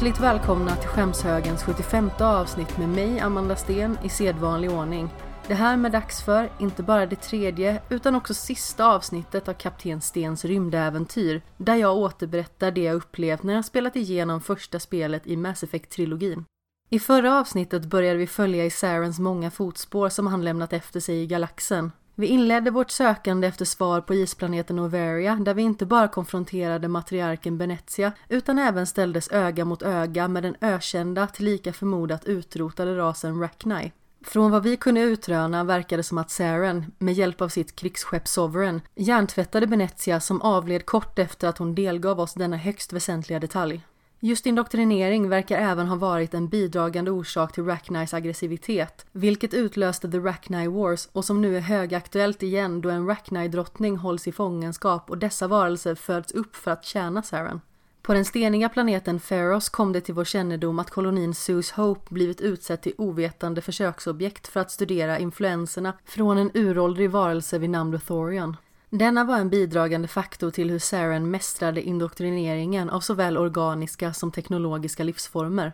Hjärtligt välkomna till Skämshögens 75 avsnitt med mig, Amanda Sten, i sedvanlig ordning. Det här med dags för, inte bara det tredje, utan också sista avsnittet av Kapten Stens rymdäventyr, där jag återberättar det jag upplevt när jag spelat igenom första spelet i Mass Effect-trilogin. I förra avsnittet började vi följa i Sarens många fotspår som han lämnat efter sig i galaxen. Vi inledde vårt sökande efter svar på isplaneten Overia där vi inte bara konfronterade matriarken Benezia utan även ställdes öga mot öga med den ökända tillika förmodat utrotade rasen Rachni. Från vad vi kunde utröna verkade som att Saren, med hjälp av sitt krigsskepp Sovereign, hjärntvättade Benezia som avled kort efter att hon delgav oss denna högst väsentliga detalj. Just indoktrinering verkar även ha varit en bidragande orsak till Racknys aggressivitet, vilket utlöste The Rackny Wars och som nu är högaktuellt igen då en Rackny-drottning hålls i fångenskap och dessa varelser föds upp för att tjäna Saren. På den steniga planeten Pharos kom det till vår kännedom att kolonin Zeus Hope blivit utsedd till ovetande försöksobjekt för att studera influenserna från en uråldrig varelse vid namn Thorion. Denna var en bidragande faktor till hur Saren mästrade indoktrineringen av såväl organiska som teknologiska livsformer.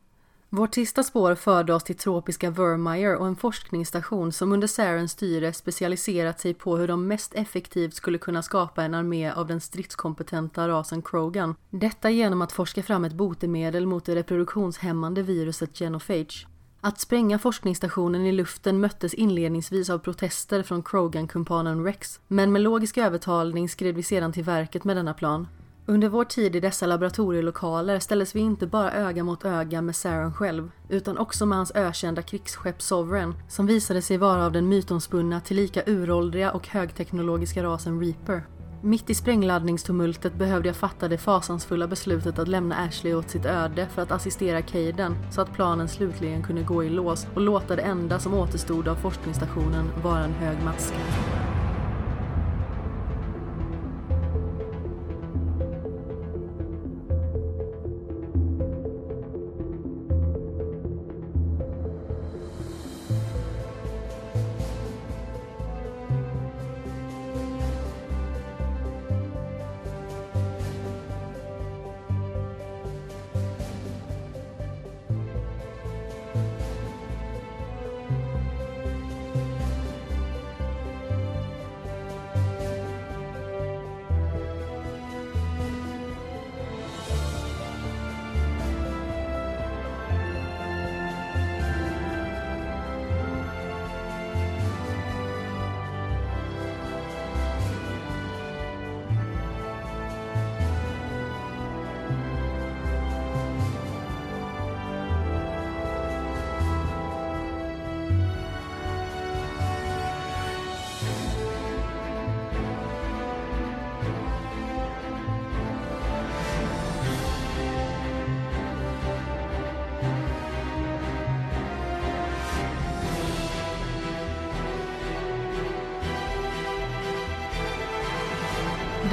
Vårt sista spår förde oss till tropiska Vermeer och en forskningsstation som under Sarens styre specialiserat sig på hur de mest effektivt skulle kunna skapa en armé av den stridskompetenta rasen Krogan. Detta genom att forska fram ett botemedel mot det reproduktionshämmande viruset Genophage. Att spränga forskningsstationen i luften möttes inledningsvis av protester från Krogan-kumpanen Rex, men med logisk övertalning skred vi sedan till verket med denna plan. Under vår tid i dessa laboratorielokaler ställdes vi inte bara öga mot öga med Saron själv, utan också med hans ökända krigsskepp Sovereign, som visade sig vara av den mytomspunna tillika uråldriga och högteknologiska rasen Reaper. Mitt i sprängladdningstumultet behövde jag fatta det fasansfulla beslutet att lämna Ashley åt sitt öde för att assistera Caden så att planen slutligen kunde gå i lås och låta det enda som återstod av forskningsstationen vara en hög mask.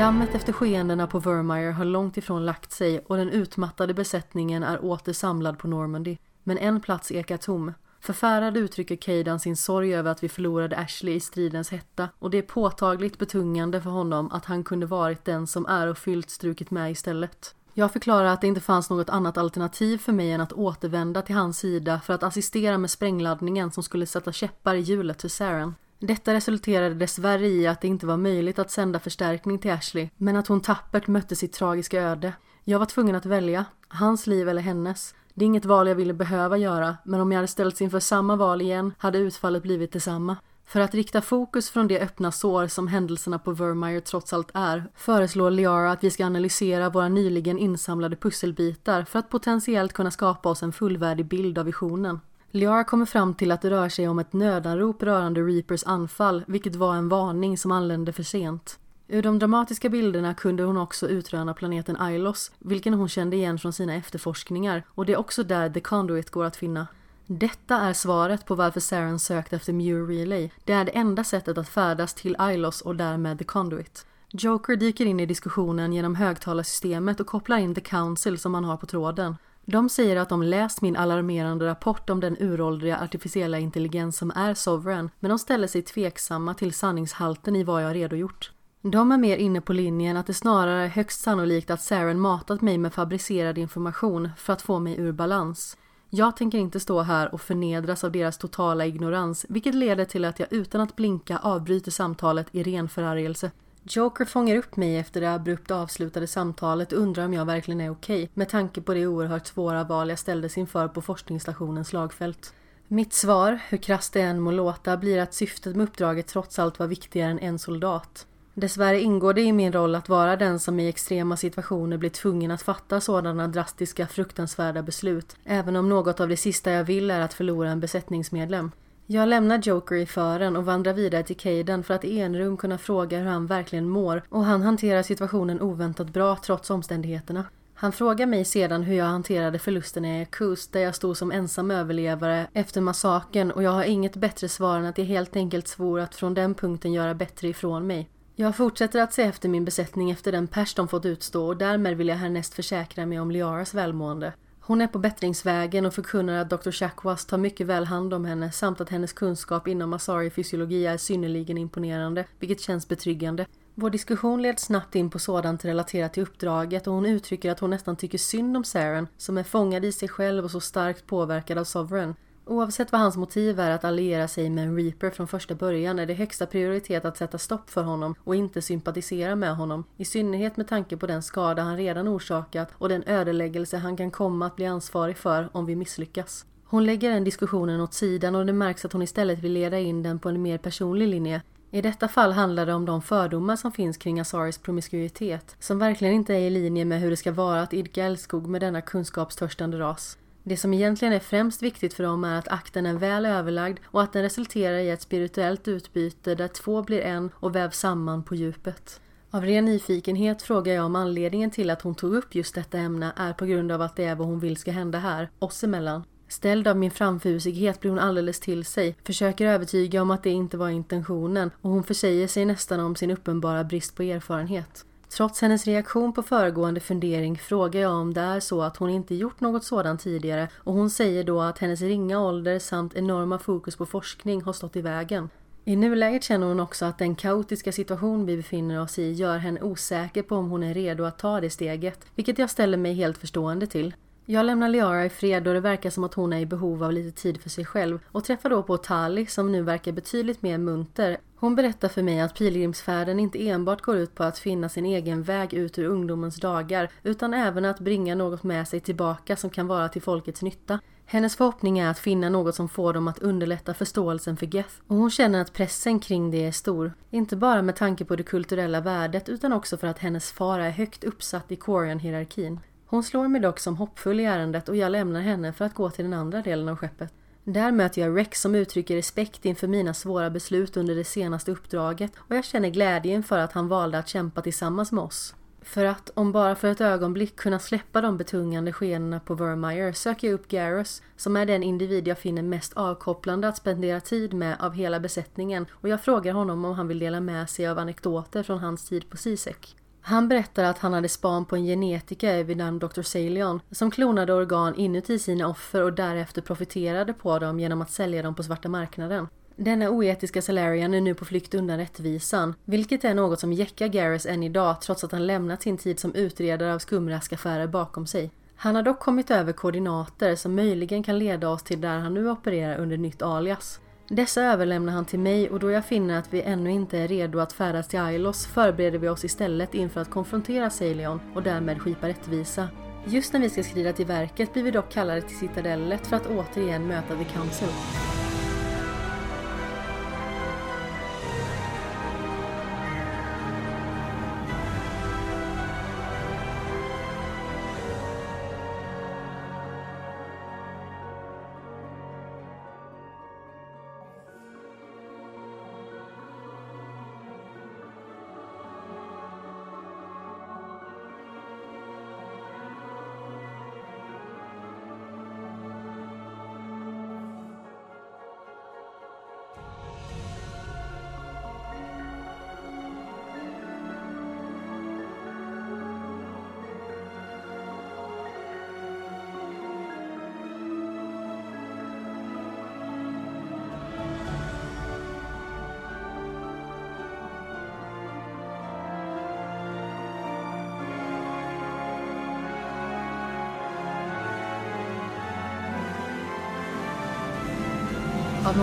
Dammet efter skeendena på Vermeer har långt ifrån lagt sig och den utmattade besättningen är åter samlad på Normandy. Men en plats ekar tom. Förfärad uttrycker Cadan sin sorg över att vi förlorade Ashley i stridens hetta och det är påtagligt betungande för honom att han kunde varit den som är och fyllt strukit med istället. Jag förklarar att det inte fanns något annat alternativ för mig än att återvända till hans sida för att assistera med sprängladdningen som skulle sätta käppar i hjulet för Saren. Detta resulterade dessvärre i att det inte var möjligt att sända förstärkning till Ashley, men att hon tappert mötte sitt tragiska öde. Jag var tvungen att välja, hans liv eller hennes. Det är inget val jag ville behöva göra, men om jag hade ställts inför samma val igen hade utfallet blivit detsamma. För att rikta fokus från det öppna sår som händelserna på Vermeer trots allt är föreslår Liara att vi ska analysera våra nyligen insamlade pusselbitar för att potentiellt kunna skapa oss en fullvärdig bild av visionen. Liara kommer fram till att det rör sig om ett nödanrop rörande Reapers anfall, vilket var en varning som anlände för sent. Ur de dramatiska bilderna kunde hon också utröna planeten Ilos, vilken hon kände igen från sina efterforskningar, och det är också där The Conduit går att finna. Detta är svaret på varför Saren sökt efter Muir Relay. Det är det enda sättet att färdas till Ilos och därmed The Conduit. Joker dyker in i diskussionen genom högtalarsystemet och kopplar in The Council som han har på tråden. De säger att de läst min alarmerande rapport om den uråldriga artificiella intelligens som är Sovereign, men de ställer sig tveksamma till sanningshalten i vad jag redogjort. De är mer inne på linjen att det snarare är högst sannolikt att Saren matat mig med fabricerad information för att få mig ur balans. Jag tänker inte stå här och förnedras av deras totala ignorans, vilket leder till att jag utan att blinka avbryter samtalet i ren förargelse. Joker fångar upp mig efter det abrupt avslutade samtalet och undrar om jag verkligen är okej, okay, med tanke på det oerhört svåra val jag ställdes inför på forskningsstationens slagfält. Mitt svar, hur krasst det än må låta, blir att syftet med uppdraget trots allt var viktigare än en soldat. Dessvärre ingår det i min roll att vara den som i extrema situationer blir tvungen att fatta sådana drastiska, fruktansvärda beslut, även om något av det sista jag vill är att förlora en besättningsmedlem. Jag lämnar Joker i fören och vandrar vidare till Caden för att i enrum kunna fråga hur han verkligen mår och han hanterar situationen oväntat bra trots omständigheterna. Han frågar mig sedan hur jag hanterade förlusten i Yakuz där jag stod som ensam överlevare efter massaken och jag har inget bättre svar än att jag helt enkelt svor att från den punkten göra bättre ifrån mig. Jag fortsätter att se efter min besättning efter den pers de fått utstå och därmed vill jag härnäst försäkra mig om Liaras välmående. Hon är på bättringsvägen och förkunnar att Dr. Chakwas tar mycket väl hand om henne samt att hennes kunskap inom Asari-fysiologi är synnerligen imponerande, vilket känns betryggande. Vår diskussion leds snabbt in på sådant relaterat till uppdraget och hon uttrycker att hon nästan tycker synd om Saren som är fångad i sig själv och så starkt påverkad av Sovereign. Oavsett vad hans motiv är att alliera sig med en Reaper från första början är det högsta prioritet att sätta stopp för honom och inte sympatisera med honom. I synnerhet med tanke på den skada han redan orsakat och den ödeläggelse han kan komma att bli ansvarig för om vi misslyckas. Hon lägger den diskussionen åt sidan och det märks att hon istället vill leda in den på en mer personlig linje. I detta fall handlar det om de fördomar som finns kring Asaris promiskuitet, som verkligen inte är i linje med hur det ska vara att idka älskog med denna kunskapstörstande ras. Det som egentligen är främst viktigt för dem är att akten är väl överlagd och att den resulterar i ett spirituellt utbyte där två blir en och vävs samman på djupet. Av ren nyfikenhet frågar jag om anledningen till att hon tog upp just detta ämne är på grund av att det är vad hon vill ska hända här, oss emellan. Ställd av min framfusighet blir hon alldeles till sig, försöker övertyga om att det inte var intentionen och hon försäger sig nästan om sin uppenbara brist på erfarenhet. Trots hennes reaktion på föregående fundering frågar jag om det är så att hon inte gjort något sådant tidigare och hon säger då att hennes ringa ålder samt enorma fokus på forskning har stått i vägen. I nuläget känner hon också att den kaotiska situation vi befinner oss i gör henne osäker på om hon är redo att ta det steget, vilket jag ställer mig helt förstående till. Jag lämnar Liara i fred och det verkar som att hon är i behov av lite tid för sig själv och träffar då på Tali som nu verkar betydligt mer munter. Hon berättar för mig att pilgrimsfärden inte enbart går ut på att finna sin egen väg ut ur ungdomens dagar utan även att bringa något med sig tillbaka som kan vara till folkets nytta. Hennes förhoppning är att finna något som får dem att underlätta förståelsen för Geth och hon känner att pressen kring det är stor. Inte bara med tanke på det kulturella värdet utan också för att hennes far är högt uppsatt i Quarian-hierarkin. Hon slår mig dock som hoppfull i ärendet och jag lämnar henne för att gå till den andra delen av skeppet. Där möter jag Rex som uttrycker respekt inför mina svåra beslut under det senaste uppdraget och jag känner glädje inför att han valde att kämpa tillsammans med oss. För att, om bara för ett ögonblick, kunna släppa de betungande skenorna på Vermeer söker jag upp Garrus, som är den individ jag finner mest avkopplande att spendera tid med av hela besättningen och jag frågar honom om han vill dela med sig av anekdoter från hans tid på Sisek. Han berättar att han hade span på en genetiker vid namn Dr. Salion som klonade organ inuti sina offer och därefter profiterade på dem genom att sälja dem på svarta marknaden. Denna oetiska Salarian är nu på flykt undan rättvisan, vilket är något som jäckar Garrus än idag trots att han lämnat sin tid som utredare av skumraskaffärer bakom sig. Han har dock kommit över koordinater som möjligen kan leda oss till där han nu opererar under nytt alias. Dessa överlämnar han till mig och då jag finner att vi ännu inte är redo att färdas till Ailos förbereder vi oss istället inför att konfrontera Salion och därmed skipa rättvisa. Just när vi ska skrida till verket blir vi dock kallade till citadellet för att återigen möta The Council.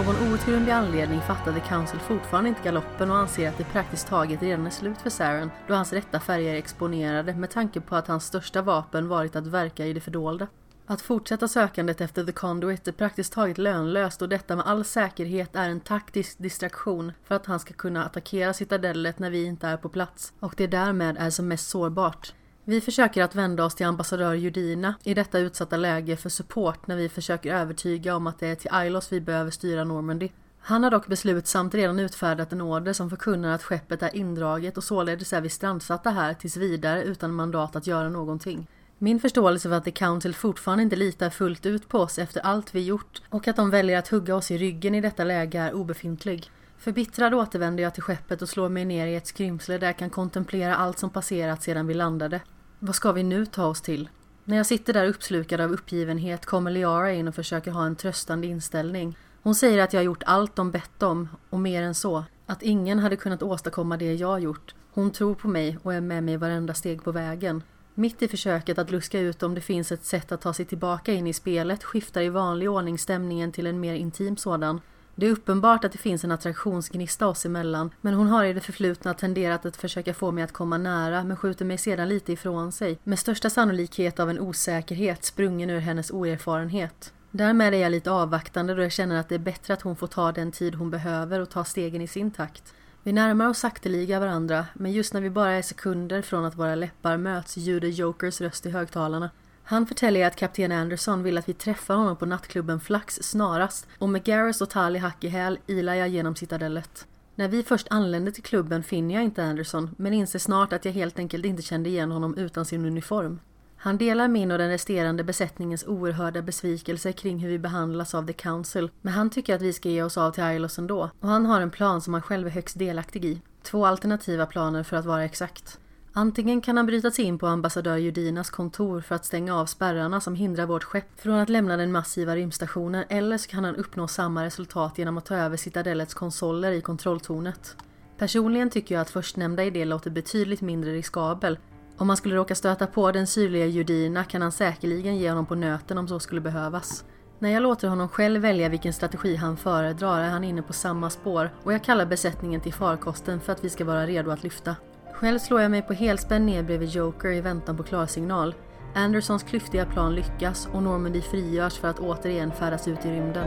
Någon outgrundlig anledning fattade Council fortfarande inte galoppen och anser att det praktiskt taget redan är slut för Saren då hans rätta färger är exponerade med tanke på att hans största vapen varit att verka i det fördolda. Att fortsätta sökandet efter The Conduit är praktiskt taget lönlöst och detta med all säkerhet är en taktisk distraktion för att han ska kunna attackera citadellet när vi inte är på plats och det därmed är som mest sårbart. Vi försöker att vända oss till ambassadör Judina i detta utsatta läge för support när vi försöker övertyga om att det är till Ilos vi behöver styra Normandy. Han har dock beslutsamt redan utfärdat en order som förkunnar att skeppet är indraget och således är vi strandsatta här tills vidare utan mandat att göra någonting. Min förståelse för att The Council fortfarande inte litar fullt ut på oss efter allt vi gjort och att de väljer att hugga oss i ryggen i detta läge är obefintlig. Förbittrad återvänder jag till skeppet och slår mig ner i ett skrymsle där jag kan kontemplera allt som passerat sedan vi landade. Vad ska vi nu ta oss till? När jag sitter där uppslukad av uppgivenhet kommer Liara in och försöker ha en tröstande inställning. Hon säger att jag gjort allt de bett om och mer än så. Att ingen hade kunnat åstadkomma det jag gjort. Hon tror på mig och är med mig varenda steg på vägen. Mitt i försöket att luska ut om det finns ett sätt att ta sig tillbaka in i spelet skiftar i vanlig ordning stämningen till en mer intim sådan. Det är uppenbart att det finns en attraktionsgnista oss emellan, men hon har i det förflutna tenderat att försöka få mig att komma nära, men skjuter mig sedan lite ifrån sig, med största sannolikhet av en osäkerhet sprungen ur hennes oerfarenhet. Därmed är jag lite avvaktande då jag känner att det är bättre att hon får ta den tid hon behöver och ta stegen i sin takt. Vi närmar oss sakteliga varandra, men just när vi bara är sekunder från att våra läppar möts ljuder Jokers röst i högtalarna. Han förtäljer att kapten Anderson vill att vi träffar honom på nattklubben Flax snarast och med Garrus och Tali hack i häl ilar jag genom citadellet. När vi först anländer till klubben finner jag inte Anderson men inser snart att jag helt enkelt inte kände igen honom utan sin uniform. Han delar min och den resterande besättningens oerhörda besvikelse kring hur vi behandlas av The Council, men han tycker att vi ska ge oss av till Ilos ändå. Och han har en plan som han själv är högst delaktig i. Två alternativa planer för att vara exakt. Antingen kan han bryta sig in på ambassadör Judinas kontor för att stänga av spärrarna som hindrar vårt skepp från att lämna den massiva rymdstationen eller så kan han uppnå samma resultat genom att ta över citadellets konsoler i kontrolltornet. Personligen tycker jag att förstnämnda idé låter betydligt mindre riskabel. Om man skulle råka stöta på den syrliga Judina kan han säkerligen ge honom på nöten om så skulle behövas. När jag låter honom själv välja vilken strategi han föredrar är han inne på samma spår och jag kallar besättningen till farkosten för att vi ska vara redo att lyfta. Själv slår jag mig på helspänn ner bredvid Joker i väntan på klarsignal. Andersons klyftiga plan lyckas och Normandy frigörs för att återigen färdas ut i rymden.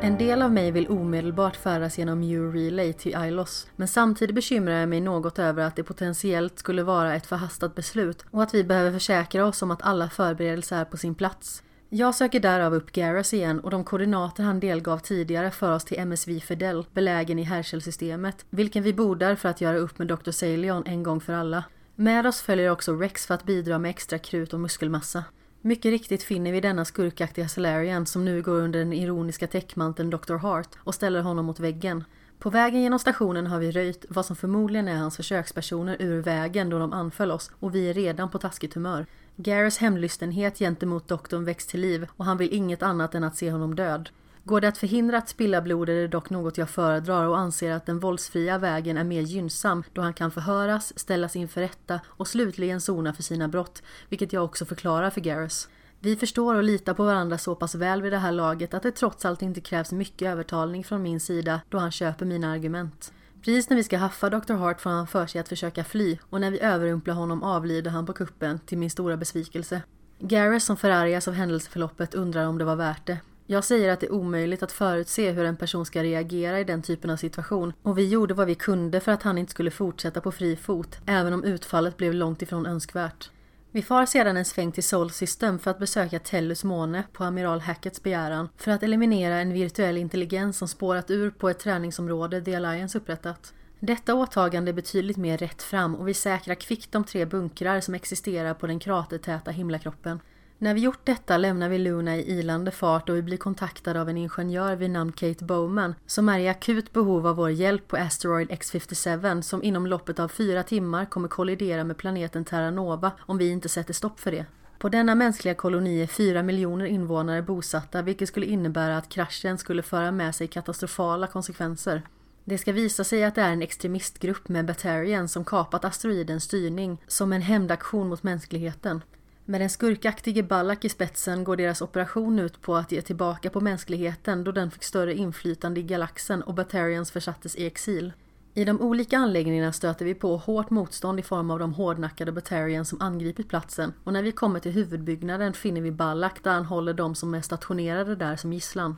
En del av mig vill omedelbart färdas genom Eurelay till Ilos, men samtidigt bekymrar jag mig något över att det potentiellt skulle vara ett förhastat beslut och att vi behöver försäkra oss om att alla förberedelser är på sin plats. Jag söker därav upp Garrus igen och de koordinater han delgav tidigare för oss till MSV Fidel, belägen i Herschel-systemet, vilken vi bordar för att göra upp med Dr. Salion en gång för alla. Med oss följer också Rex för att bidra med extra krut och muskelmassa. Mycket riktigt finner vi denna skurkaktiga Salarian som nu går under den ironiska täckmanteln Dr. Hart och ställer honom mot väggen. På vägen genom stationen har vi röjt vad som förmodligen är hans försökspersoner ur vägen då de anföll oss och vi är redan på taskigt humör. Garrus hemlystenhet gentemot doktorn väcks till liv och han vill inget annat än att se honom död. Går det att förhindra att spilla blod är det dock något jag föredrar och anser att den våldsfria vägen är mer gynnsam då han kan förhöras, ställas inför rätta och slutligen sona för sina brott, vilket jag också förklarar för Garrus. Vi förstår och litar på varandra så pass väl vid det här laget att det trots allt inte krävs mycket övertalning från min sida då han köper mina argument. Precis när vi ska haffa Dr. Hart får han för sig att försöka fly och när vi överrumplar honom avlider han på kuppen till min stora besvikelse. Garrus som förargas av händelseförloppet undrar om det var värt det. Jag säger att det är omöjligt att förutse hur en person ska reagera i den typen av situation och vi gjorde vad vi kunde för att han inte skulle fortsätta på fri fot, även om utfallet blev långt ifrån önskvärt. Vi far sedan en sväng till Sol System för att besöka Tellus måne på amiral Hacketts begäran för att eliminera en virtuell intelligens som spårat ur på ett träningsområde The Alliance upprättat. Detta åtagande är betydligt mer rätt fram och vi säkrar kvickt de tre bunkrar som existerar på den kratertäta himlakroppen. När vi gjort detta lämnar vi Luna i ilande fart och vi blir kontaktade av en ingenjör vid namn Kate Bowman som är i akut behov av vår hjälp på Asteroid X57 som inom loppet av fyra timmar kommer kollidera med planeten Terra Nova om vi inte sätter stopp för det. På denna mänskliga koloni är fyra miljoner invånare bosatta vilket skulle innebära att kraschen skulle föra med sig katastrofala konsekvenser. Det ska visa sig att det är en extremistgrupp med Batarian som kapat asteroidens styrning som en hämndaktion mot mänskligheten. Med den skurkaktige Ballack i spetsen går deras operation ut på att ge tillbaka på mänskligheten då den fick större inflytande i galaxen och Batarians försattes i exil. I de olika anläggningarna stöter vi på hårt motstånd i form av de hårdnackade Batarians som angripit platsen och när vi kommer till huvudbyggnaden finner vi Ballack där han håller de som är stationerade där som gisslan.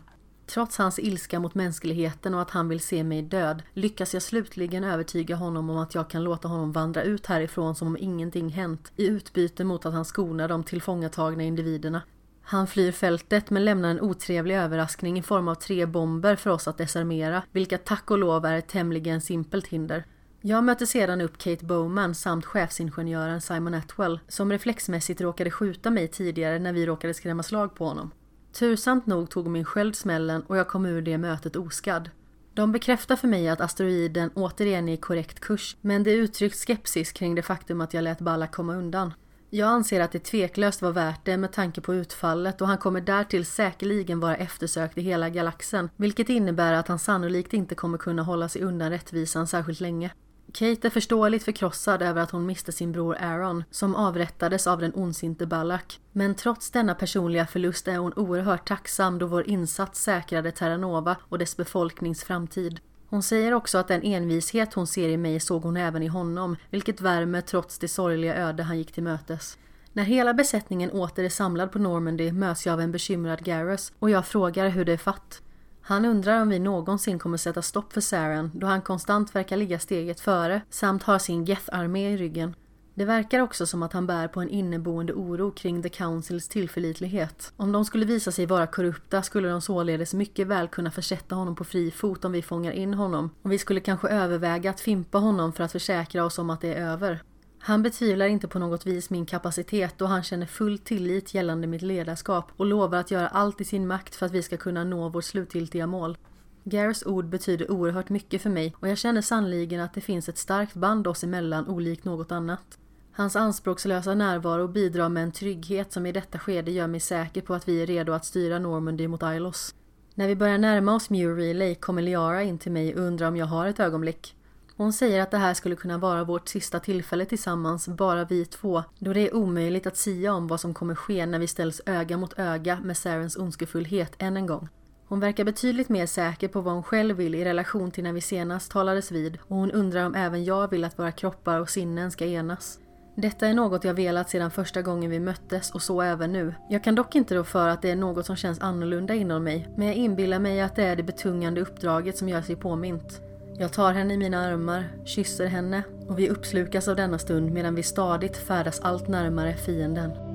Trots hans ilska mot mänskligheten och att han vill se mig död lyckas jag slutligen övertyga honom om att jag kan låta honom vandra ut härifrån som om ingenting hänt i utbyte mot att han skonar de tillfångatagna individerna. Han flyr fältet men lämnar en otrevlig överraskning i form av tre bomber för oss att desarmera, vilka tack och lov är ett tämligen simpelt hinder. Jag möter sedan upp Kate Bowman samt chefsingenjören Simon Atwell som reflexmässigt råkade skjuta mig tidigare när vi råkade skrämma slag på honom. Tursamt nog tog min sköld smällen och jag kom ur det mötet oskadd. De bekräftar för mig att asteroiden återigen är i korrekt kurs, men det uttrycks skepsis kring det faktum att jag lät Balla komma undan. Jag anser att det tveklöst var värt det med tanke på utfallet och han kommer därtill säkerligen vara eftersökt i hela galaxen, vilket innebär att han sannolikt inte kommer kunna hålla sig undan rättvisan särskilt länge. Kate är förståeligt förkrossad över att hon miste sin bror Aaron, som avrättades av den ondsinte Ballack. Men trots denna personliga förlust är hon oerhört tacksam då vår insats säkrade Terranova och dess befolknings framtid. Hon säger också att den envishet hon ser i mig såg hon även i honom, vilket värmer trots det sorgliga öde han gick till mötes. När hela besättningen åter är samlad på Normandy möts jag av en bekymrad Garrus och jag frågar hur det är fatt. Han undrar om vi någonsin kommer sätta stopp för Saren då han konstant verkar ligga steget före samt har sin Geth-armé i ryggen. Det verkar också som att han bär på en inneboende oro kring The Councils tillförlitlighet. Om de skulle visa sig vara korrupta skulle de således mycket väl kunna försätta honom på fri fot om vi fångar in honom och vi skulle kanske överväga att fimpa honom för att försäkra oss om att det är över. Han betvivlar inte på något vis min kapacitet och han känner full tillit gällande mitt ledarskap och lovar att göra allt i sin makt för att vi ska kunna nå vårt slutgiltiga mål. Gares ord betyder oerhört mycket för mig och jag känner sannligen att det finns ett starkt band oss emellan olikt något annat. Hans anspråkslösa närvaro bidrar med en trygghet som i detta skede gör mig säker på att vi är redo att styra Normandy mot Ilos. När vi börjar närma oss Muir Relay kommer Liara in till mig och undrar om jag har ett ögonblick. Hon säger att det här skulle kunna vara vårt sista tillfälle tillsammans, bara vi två, då det är omöjligt att sia om vad som kommer ske när vi ställs öga mot öga med Sarens ondskefullhet än en gång. Hon verkar betydligt mer säker på vad hon själv vill i relation till när vi senast talades vid och hon undrar om även jag vill att våra kroppar och sinnen ska enas. Detta är något jag velat sedan första gången vi möttes och så även nu. Jag kan dock inte rå för att det är något som känns annorlunda inom mig, men jag inbillar mig att det är det betungande uppdraget som gör sig påmint. Jag tar henne i mina armar, kysser henne och vi uppslukas av denna stund medan vi stadigt färdas allt närmare fienden.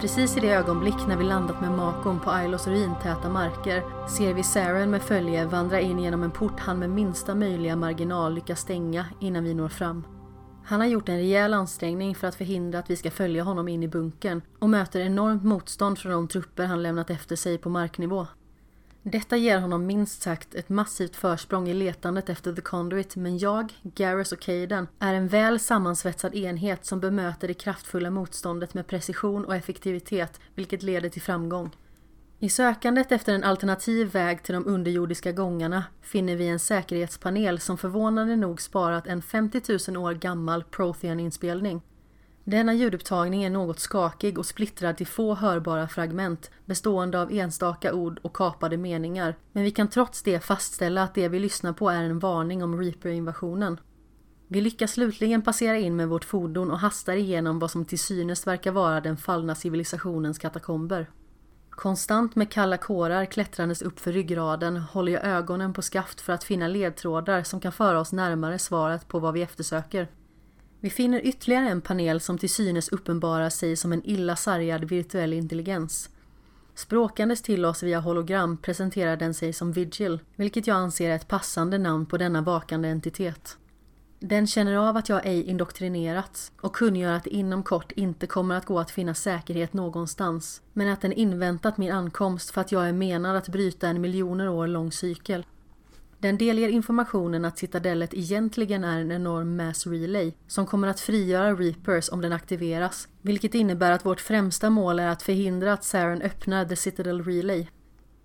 Precis i det ögonblick när vi landat med Makon på Ailos ruintäta marker ser vi Saren med följe vandra in genom en port han med minsta möjliga marginal lyckas stänga innan vi når fram. Han har gjort en rejäl ansträngning för att förhindra att vi ska följa honom in i bunkern och möter enormt motstånd från de trupper han lämnat efter sig på marknivå. Detta ger honom minst sagt ett massivt försprång i letandet efter The Conduit men jag, Garrus och Caden är en väl sammansvetsad enhet som bemöter det kraftfulla motståndet med precision och effektivitet vilket leder till framgång. I sökandet efter en alternativ väg till de underjordiska gångarna finner vi en säkerhetspanel som förvånande nog sparat en 50 000 år gammal Prothean-inspelning. Denna ljudupptagning är något skakig och splittrad till få hörbara fragment bestående av enstaka ord och kapade meningar. Men vi kan trots det fastställa att det vi lyssnar på är en varning om Reaper-invasionen. Vi lyckas slutligen passera in med vårt fordon och hastar igenom vad som till synes verkar vara den fallna civilisationens katakomber. Konstant med kalla kårar klättrandes upp för ryggraden håller jag ögonen på skaft för att finna ledtrådar som kan föra oss närmare svaret på vad vi eftersöker. Vi finner ytterligare en panel som till synes uppenbarar sig som en illa sargad virtuell intelligens. Språkandes till oss via hologram presenterar den sig som Vigil, vilket jag anser är ett passande namn på denna vakande entitet. Den känner av att jag ej indoktrinerats och kungör att det inom kort inte kommer att gå att finna säkerhet någonstans, men att den inväntat min ankomst för att jag är menad att bryta en miljoner år lång cykel. Den delger informationen att citadellet egentligen är en enorm mass relay som kommer att frigöra Reapers om den aktiveras, vilket innebär att vårt främsta mål är att förhindra att Saren öppnar The Citadel Relay.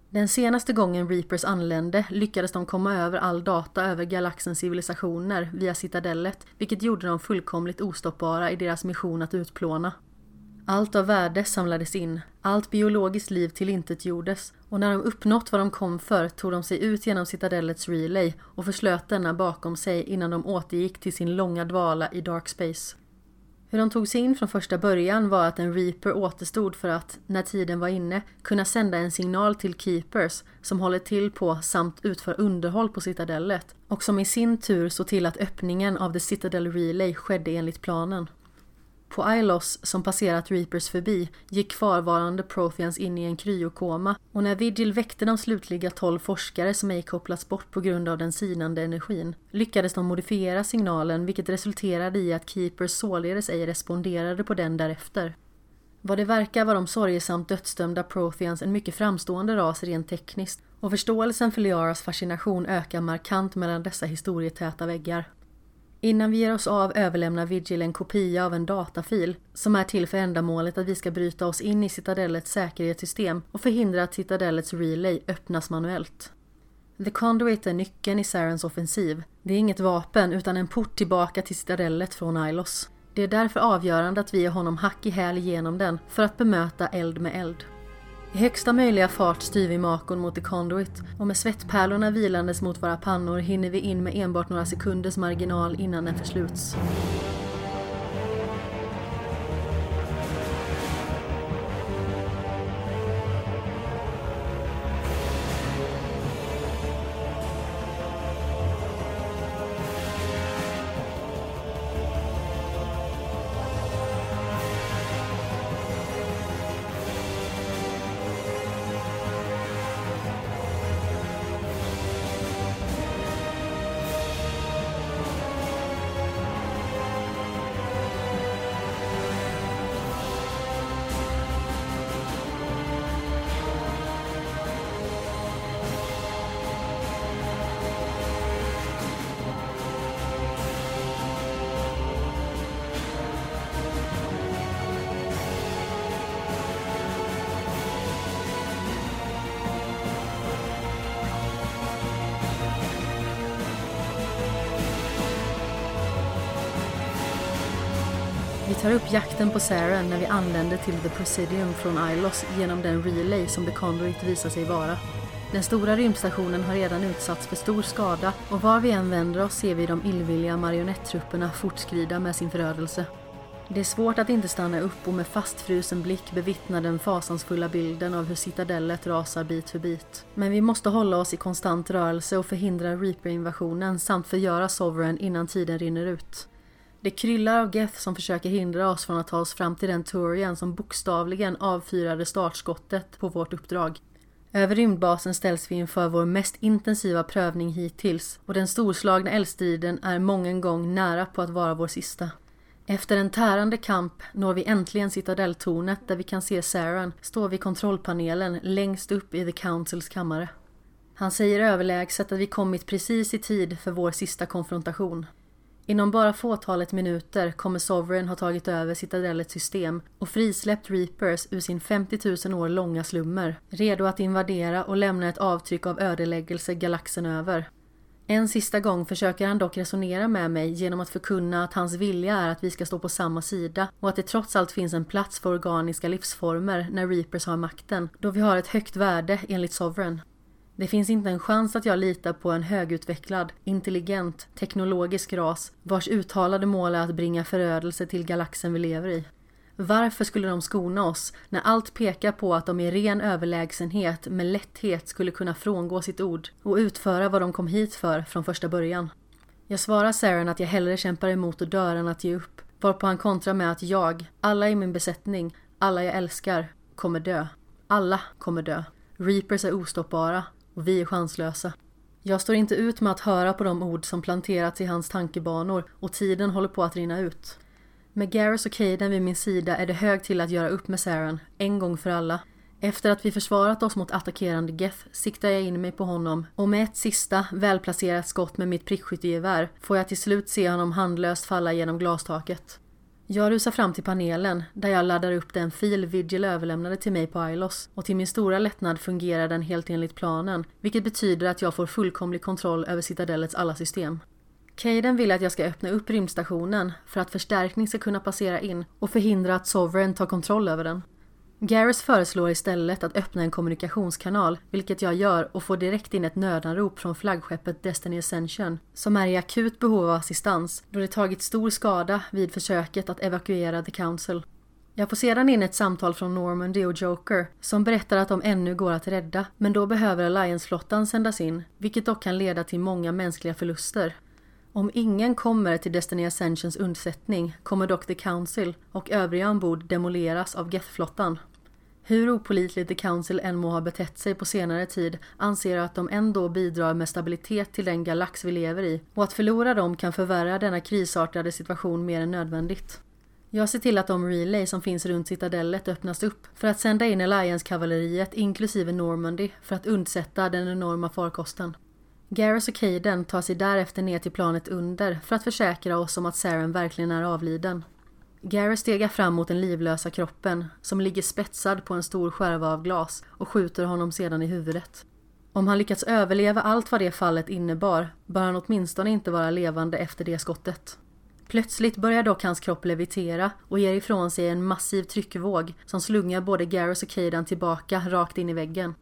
Den senaste gången Reapers anlände lyckades de komma över all data över galaxens civilisationer via citadellet, vilket gjorde dem fullkomligt ostoppbara i deras mission att utplåna. Allt av värde samlades in, allt biologiskt liv tillintetgjordes och när de uppnått vad de kom för tog de sig ut genom citadellets relay och förslöt denna bakom sig innan de återgick till sin långa dvala i dark space. Hur de tog sig in från första början var att en reaper återstod för att, när tiden var inne, kunna sända en signal till keepers som håller till på samt utför underhåll på citadellet och som i sin tur såg till att öppningen av The Citadel Relay skedde enligt planen. På Ilos, som passerat Reapers förbi, gick kvarvarande Protheans in i en kryokoma och när Vigil väckte de slutliga tolv forskare som ej kopplats bort på grund av den sinande energin lyckades de modifiera signalen vilket resulterade i att Keepers således ej responderade på den därefter. Vad det verkar var de sorgesamt dödsdömda Protheans en mycket framstående ras rent tekniskt och förståelsen för Liaras fascination ökar markant mellan dessa historietäta väggar. Innan vi ger oss av överlämnar Vigil en kopia av en datafil som är till för ändamålet att vi ska bryta oss in i Citadellets säkerhetssystem och förhindra att Citadellets relay öppnas manuellt. The Conduit är nyckeln i Sarens offensiv. Det är inget vapen utan en port tillbaka till Citadellet från Ilos. Det är därför avgörande att vi ger honom hack i häl genom den för att bemöta eld med eld. I högsta möjliga fart styr vi makon mot The Conduit och med svettpärlorna vilandes mot våra pannor hinner vi in med enbart några sekunders marginal innan den försluts. Upp jakten på Sarah när vi anländer till The Presidium från Ilos genom den relay som The Conduit visar sig vara. Den stora rymdstationen har redan utsatts för stor skada och var vi än vänder oss ser vi de illvilliga marionettrupperna fortskrida med sin förödelse. Det är svårt att inte stanna upp och med fastfrusen blick bevittna den fasansfulla bilden av hur citadellet rasar bit för bit. Men vi måste hålla oss i konstant rörelse och förhindra Reaper-invasionen samt förgöra Sovereign innan tiden rinner ut. Det kryllar av Geth som försöker hindra oss från att ta oss fram till den Turian som bokstavligen avfyrade startskottet på vårt uppdrag. Över rymdbasen ställs vi inför vår mest intensiva prövning hittills och den storslagna eldstriden är mången gång nära på att vara vår sista. Efter en tärande kamp når vi äntligen citadelltornet där vi kan se Saran stå vid kontrollpanelen längst upp i The Councils kammare. Han säger överlägset att vi kommit precis i tid för vår sista konfrontation. Inom bara fåtalet minuter kommer Sovereign ha tagit över Citadellets system och frisläppt Reapers ur sin 50 000 år långa slummer, redo att invadera och lämna ett avtryck av ödeläggelse galaxen över. En sista gång försöker han dock resonera med mig genom att förkunna att hans vilja är att vi ska stå på samma sida och att det trots allt finns en plats för organiska livsformer när Reapers har makten, då vi har ett högt värde enligt Sovereign. Det finns inte en chans att jag litar på en högutvecklad, intelligent, teknologisk ras vars uttalade mål är att bringa förödelse till galaxen vi lever i. Varför skulle de skona oss när allt pekar på att de i ren överlägsenhet med lätthet skulle kunna frångå sitt ord och utföra vad de kom hit för från första början? Jag svarar Saren att jag hellre kämpar emot och dör än att ge upp, varpå han kontrar med att jag, alla i min besättning, alla jag älskar, kommer dö. Alla kommer dö. Reapers är ostoppbara och vi är chanslösa. Jag står inte ut med att höra på de ord som planterats i hans tankebanor och tiden håller på att rinna ut. Med Garrus och Caden vid min sida är det hög till att göra upp med Saren, en gång för alla. Efter att vi försvarat oss mot attackerande Geth siktar jag in mig på honom och med ett sista välplacerat skott med mitt prickskyttegevär får jag till slut se honom handlöst falla genom glastaket. Jag rusar fram till panelen där jag laddar upp den fil Vigil överlämnade till mig på Ilos och till min stora lättnad fungerar den helt enligt planen vilket betyder att jag får fullkomlig kontroll över Citadellets alla system. Caden vill att jag ska öppna upp rymdstationen för att förstärkning ska kunna passera in och förhindra att Sovereign tar kontroll över den. Garris föreslår istället att öppna en kommunikationskanal, vilket jag gör och får direkt in ett nödanrop från flaggskeppet Destiny Ascension, som är i akut behov av assistans då det tagit stor skada vid försöket att evakuera The Council. Jag får sedan in ett samtal från Normandy och Joker som berättar att de ännu går att rädda, men då behöver Alliance-flottan sändas in, vilket dock kan leda till många mänskliga förluster. Om ingen kommer till Destiny Ascensions undsättning kommer dock The Council och övriga ombord demoleras av Geth-flottan. Hur opolitligt The Council än må ha betett sig på senare tid anser jag att de ändå bidrar med stabilitet till den galax vi lever i och att förlora dem kan förvärra denna krisartade situation mer än nödvändigt. Jag ser till att de relay som finns runt citadellet öppnas upp för att sända in Alliance-kavalleriet inklusive Normandy för att undsätta den enorma farkosten. Garrus och Caden tar sig därefter ner till planet under för att försäkra oss om att Saren verkligen är avliden. Garrus stegar fram mot den livlösa kroppen som ligger spetsad på en stor skärva av glas och skjuter honom sedan i huvudet. Om han lyckats överleva allt vad det fallet innebar bör han åtminstone inte vara levande efter det skottet. Plötsligt börjar dock hans kropp levitera och ger ifrån sig en massiv tryckvåg som slungar både Garrus och Caden tillbaka rakt in i väggen.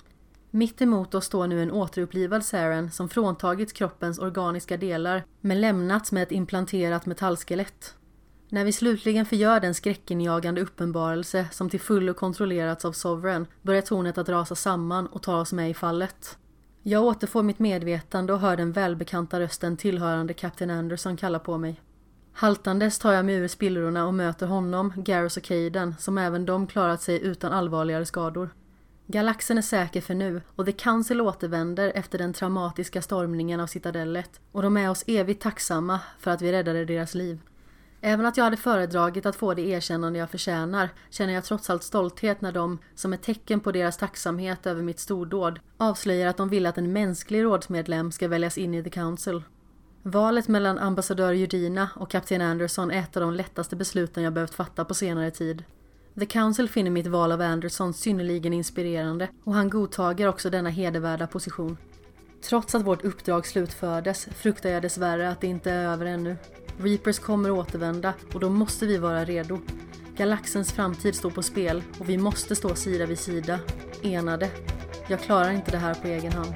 Mitt emot oss står nu en återupplivad Saren som fråntagits kroppens organiska delar men lämnats med ett implanterat metallskelett. När vi slutligen förgör den skräckinjagande uppenbarelse som till fullo kontrollerats av Sovereign börjar tornet att rasa samman och ta oss med i fallet. Jag återfår mitt medvetande och hör den välbekanta rösten tillhörande Captain Anderson kalla på mig. Haltandes tar jag mig ur spillrorna och möter honom, Garrus och Caden som även de klarat sig utan allvarligare skador. Galaxen är säker för nu och The Council återvänder efter den traumatiska stormningen av Citadellet och de är oss evigt tacksamma för att vi räddade deras liv. Även att jag hade föredragit att få det erkännande jag förtjänar känner jag trots allt stolthet när de, som ett tecken på deras tacksamhet över mitt stordåd, avslöjar att de vill att en mänsklig rådsmedlem ska väljas in i The Council. Valet mellan ambassadör Judina och kapten Anderson är ett av de lättaste besluten jag behövt fatta på senare tid. The Council finner mitt val av Anderson synnerligen inspirerande och han godtager också denna hedervärda position. Trots att vårt uppdrag slutfördes fruktar jag dessvärre att det inte är över ännu. Reapers kommer återvända och då måste vi vara redo. Galaxens framtid står på spel och vi måste stå sida vid sida, enade. Jag klarar inte det här på egen hand.